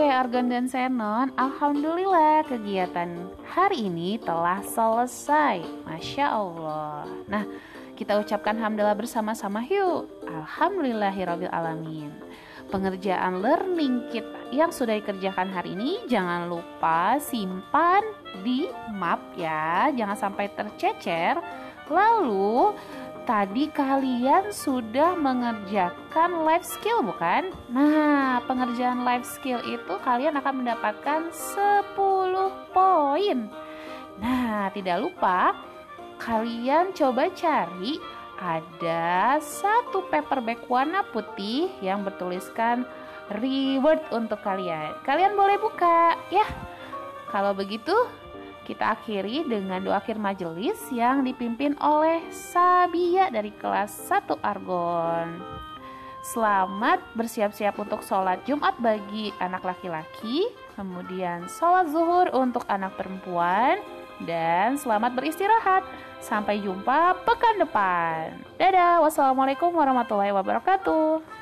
Oke, Argon dan Senon, Alhamdulillah kegiatan hari ini telah selesai. Masya Allah. Nah, kita ucapkan Alhamdulillah bersama-sama yuk. Alhamdulillahirabbil alamin. Pengerjaan learning kit yang sudah dikerjakan hari ini jangan lupa simpan di map ya, jangan sampai tercecer. Lalu tadi kalian sudah mengerjakan life skill bukan? Nah, pengerjaan life skill itu kalian akan mendapatkan 10 poin. Nah, tidak lupa kalian coba cari ada satu paperback warna putih yang bertuliskan reward untuk kalian. Kalian boleh buka ya. Kalau begitu, kita akhiri dengan doa akhir majelis yang dipimpin oleh Sabia dari kelas 1 Argon. Selamat bersiap-siap untuk sholat Jumat bagi anak laki-laki, kemudian sholat zuhur untuk anak perempuan, dan selamat beristirahat. Sampai jumpa pekan depan. Dadah, wassalamualaikum warahmatullahi wabarakatuh.